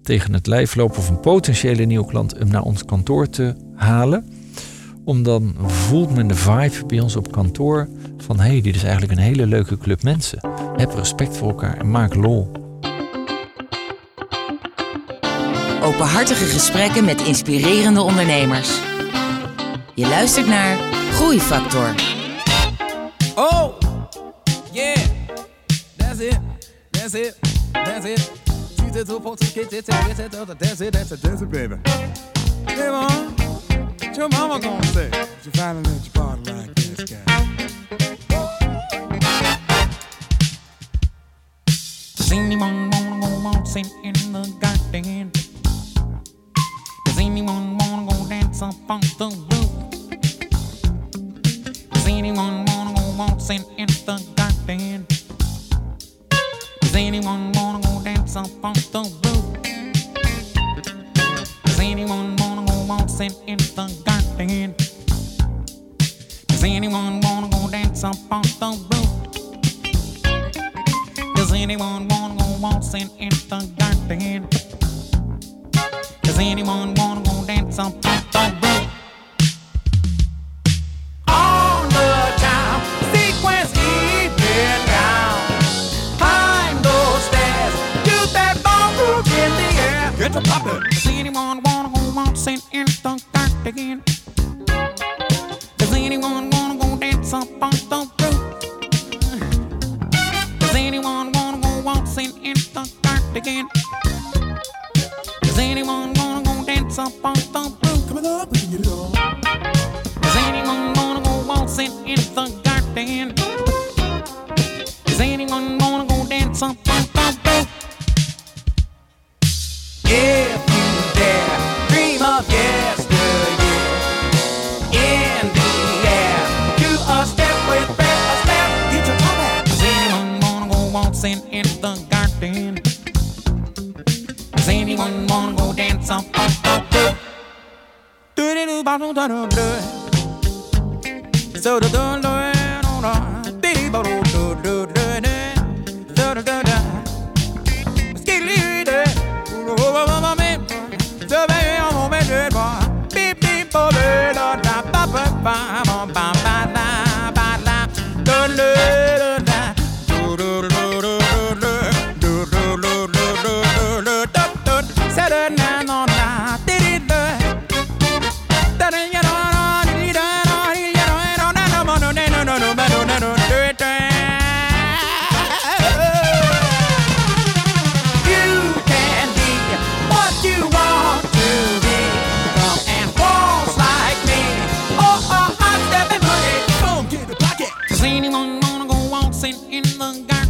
tegen het lijf lopen, of een potentiële nieuwe klant, hem naar ons kantoor te halen. Om dan voelt men de vibe bij ons op kantoor van hé, hey, dit is eigenlijk een hele leuke club mensen. Heb respect voor elkaar en maak lol. Openhartige gesprekken met inspirerende ondernemers. Je luistert naar Groeifactor. Oh, yeah, that's it, that's it, that's it. Get it, get it, that's it, that's it, that's it, baby. Hey, mom, what your mama gonna say? She finally let you party like this guy. Does anyone wanna go waltzing in the garden? Does anyone wanna go dance up on the roof? Does anyone wanna go waltzing in the garden? Does anyone wanna go dance up on? Does anyone wanna go waltzing in the garden? Does anyone wanna go dance up on the roof? Does anyone wanna go waltzing in the garden? Does anyone wanna go dance up on the roof? dancing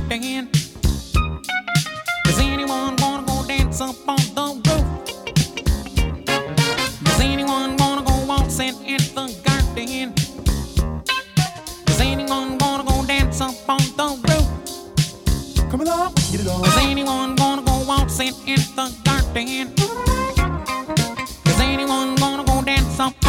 Dan. Does anyone wanna go dance up on the roof? Does anyone wanna go waltzing in the garden? Does anyone wanna go dance up on the roof? Come along, get it on. Does anyone wanna go waltzing in the garden? Does anyone wanna go dance up?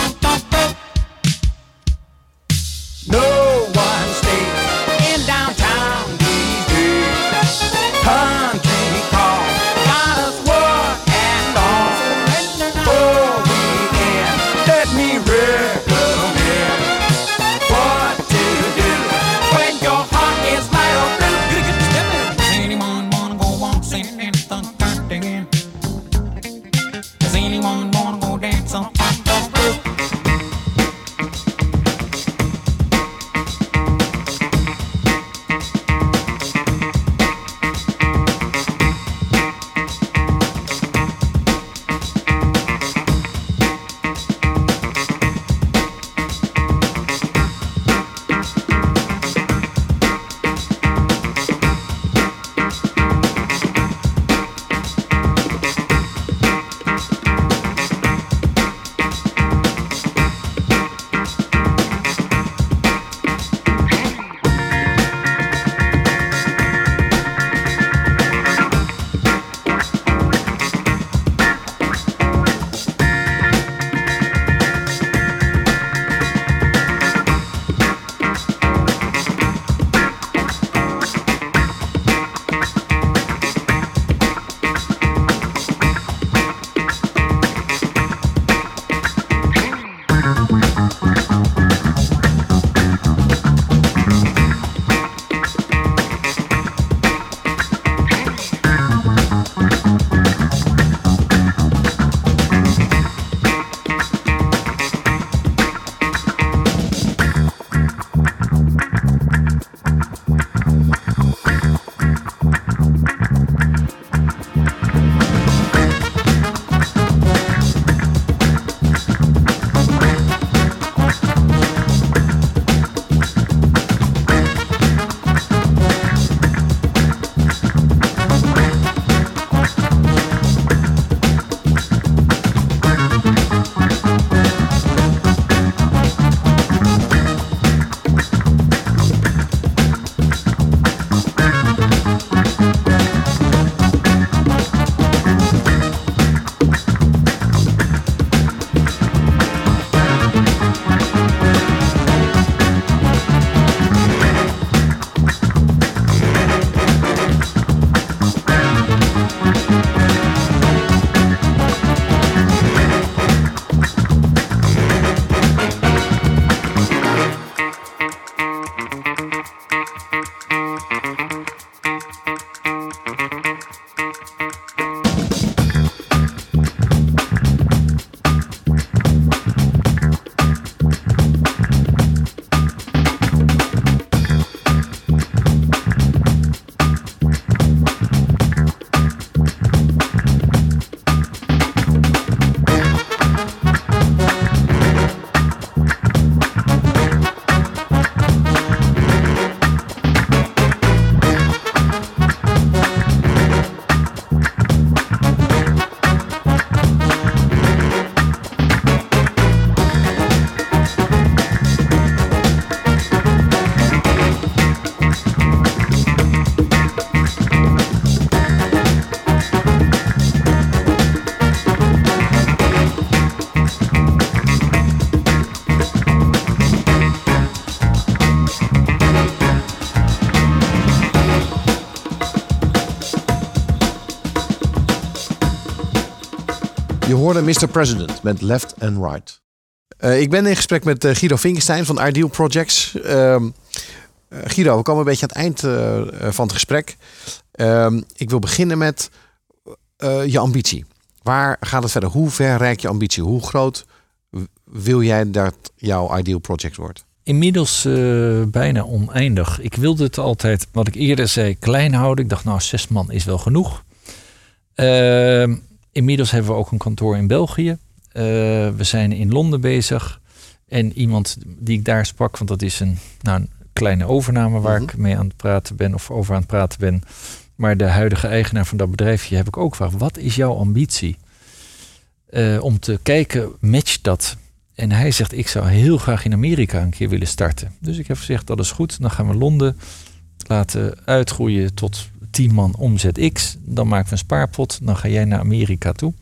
Hoorde Mr. President met Left and Right. Eh, ik ben in gesprek met eh, Guido Vinkenstein van Ideal Projects. Eh, Guido, we komen een beetje aan het eind van het gesprek. Ehm, ik wil beginnen met je ambitie. Waar gaat het verder? Hoe ver reikt je ambitie? Hoe groot wil jij dat jouw Ideal Project wordt? Inmiddels bijna oneindig. Ik wilde het altijd, wat ik eerder zei, klein houden. Ik dacht, nou, zes man is wel genoeg. Ehm, inmiddels hebben we ook een kantoor in België. Eh, we zijn in Londen bezig. En iemand die ik daar sprak, want dat is een, nou, een kleine overname waar Mhm. ik mee aan het praten ben of over aan het praten ben. Maar de huidige eigenaar van dat bedrijfje heb ik ook gevraagd: wat is jouw ambitie? Eh, om te kijken, matcht dat? En hij zegt, ik zou heel graag in Amerika een keer willen starten. Dus ik heb gezegd, dat is goed. Dan gaan we Londen laten uitgroeien tot 10 man omzet X. Dan maken we een spaarpot. Dan ga jij naar Amerika toe.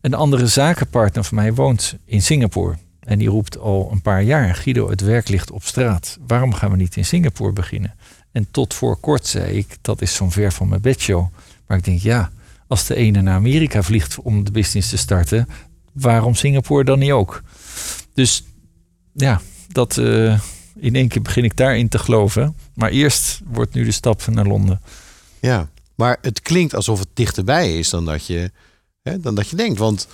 Een andere zakenpartner van mij woont in Singapore. En die roept al een paar jaar, Guido, het werk ligt op straat. Waarom gaan we niet in Singapore beginnen? En tot voor kort zei ik, dat is zo'n ver van mijn bedshow. Maar ik denk, ja, als de ene naar Amerika vliegt om de business te starten, waarom Singapore dan niet ook? Dus ja, dat eh, in één keer begin ik daarin te geloven. Maar eerst wordt nu de stap naar Londen. Ja, maar het klinkt alsof het dichterbij is dan dat je, hè, dan dat je denkt. Want,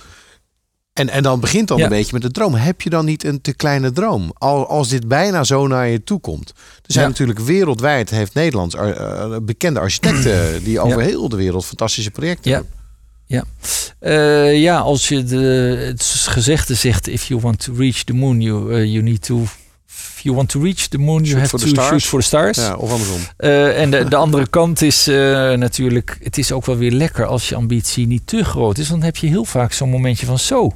en, en dan begint dan Ja. een beetje met de droom. Heb je dan niet een te kleine droom? Al, als dit bijna zo naar je toe komt. Er zijn Ja. natuurlijk wereldwijd, heeft Nederlands ar- eh, bekende architecten... <clears throat> die over heel de wereld fantastische projecten Ja. doen. Eh, ja, als je de, het gezegde zegt, if you want to reach the moon, you, eh, you need to... You want to reach the moon, you have to stars. shoot for the stars. Ja, of andersom. Eh, en de, de andere kant is eh, natuurlijk, het is ook wel weer lekker als je ambitie niet te groot is. Want dan heb je heel vaak zo'n momentje van zo,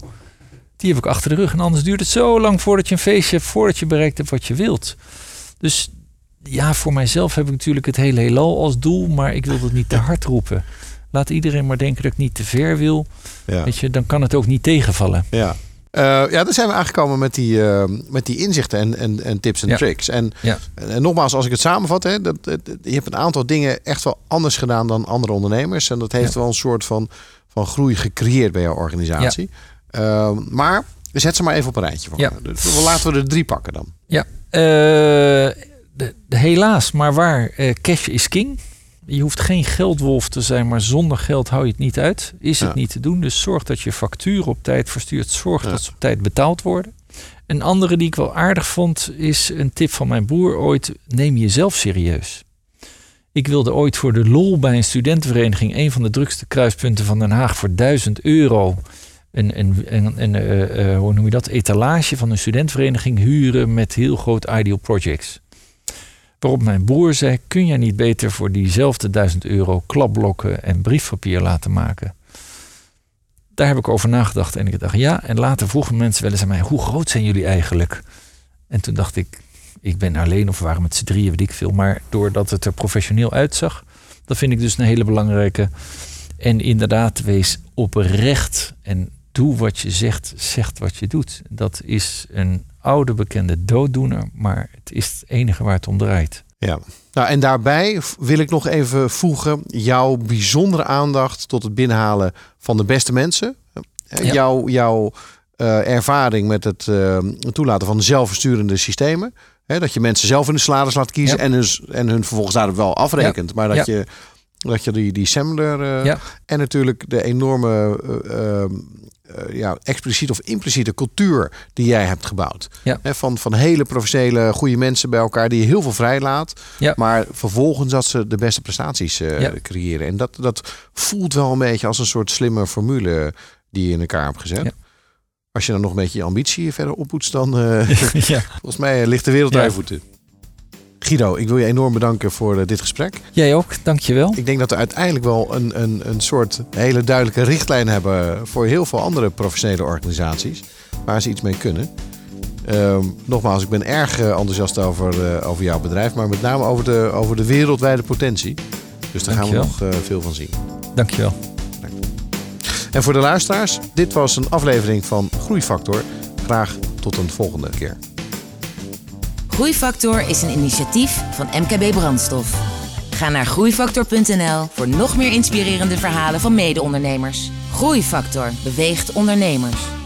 die heb ik achter de rug. En anders duurt het zo lang voordat je een feestje hebt, voordat je bereikt hebt wat je wilt. Dus ja, voor mijzelf heb ik natuurlijk het hele heelal als doel, maar ik wil dat niet te hard roepen. Laat iedereen maar denken dat ik niet te ver wil. Ja. Weet je, dan kan het ook niet tegenvallen. Ja. Eh, ja, daar zijn we aangekomen met die, eh, met die inzichten en, en, en tips en Ja. tricks. En, Ja. en nogmaals, als ik het samenvat, hè, dat, dat- je hebt een aantal dingen echt wel anders gedaan dan andere ondernemers. En dat heeft wel een soort van, van groei gecreëerd bij jouw organisatie. Eh, maar zet ze maar even op een rijtje voor me. Dus laten we er drie pakken dan. Ja, eh, de, de- helaas, maar waar, cash is king. Je hoeft geen geldwolf te zijn, maar zonder geld hou je het niet uit. Is het Ja. niet te doen. Dus zorg dat je facturen op tijd verstuurt. Zorg Ja. dat ze op tijd betaald worden. Een andere die ik wel aardig vond, is een tip van mijn broer ooit. Neem jezelf serieus. Ik wilde ooit voor de lol bij een studentenvereniging... een van de drukste kruispunten van Den Haag voor 1000 euro... een, een, een, een eh, eh, hoe noem je dat, etalage van een studentenvereniging huren... met heel groot Ideal Projects. Waarop mijn broer zei, kun jij niet beter voor diezelfde 1000 euro... klapblokken en briefpapier laten maken? Daar heb ik over nagedacht en ik dacht ja. En later vroegen mensen wel eens aan mij, hoe groot zijn jullie eigenlijk? En toen dacht ik, ik ben alleen of waren met z'n drieën, weet ik veel. Maar doordat het er professioneel uitzag, dat vind ik dus een hele belangrijke. En inderdaad, wees oprecht en doe wat je zegt, zegt wat je doet. Dat is een oude bekende dooddoener, maar het is het enige waar het om draait. Ja. Nou, en daarbij wil ik nog even voegen jouw bijzondere aandacht tot het binnenhalen van de beste mensen. Eh, Ja. Jouw, jouw eh, ervaring met het eh, toelaten van zelfversturende systemen. Hè, dat je mensen zelf in de salaris laat kiezen Ja. en, hun, en hun vervolgens daar wel afrekent. Maar dat je, dat je die, die assembler Ja. en natuurlijk de enorme ja, expliciete of impliciete cultuur die jij hebt gebouwd. Ja. Van, van hele professionele, goede mensen bij elkaar die je heel veel vrijlaat. Ja. Maar vervolgens dat ze de beste prestaties eh, Ja. creëren. En dat, dat voelt wel een beetje als een soort slimme formule die je in elkaar hebt gezet. Als je dan nog een beetje je ambitie verder oppoetst, dan eh, <laughs> ja. <laughs> volgens mij ligt de wereld je voeten. Guido, ik wil je enorm bedanken voor eh, dit gesprek. Jij ook, dankjewel. Ik denk dat we uiteindelijk wel een, een, een soort hele duidelijke richtlijn hebben voor heel veel andere professionele organisaties. Waar ze iets mee kunnen. Ehm, nogmaals, ik ben erg eh, enthousiast over, eh, over jouw bedrijf, maar met name over de, over de wereldwijde potentie. Dus daar gaan we nog veel van zien. Dankjewel. En voor de luisteraars, dit was een aflevering van Groeifactor. Graag tot een volgende keer. Groeifactor is een initiatief van MKB Brandstof. Ga naar groeifactor.nl voor nog meer inspirerende verhalen van mede-ondernemers. Groeifactor beweegt ondernemers.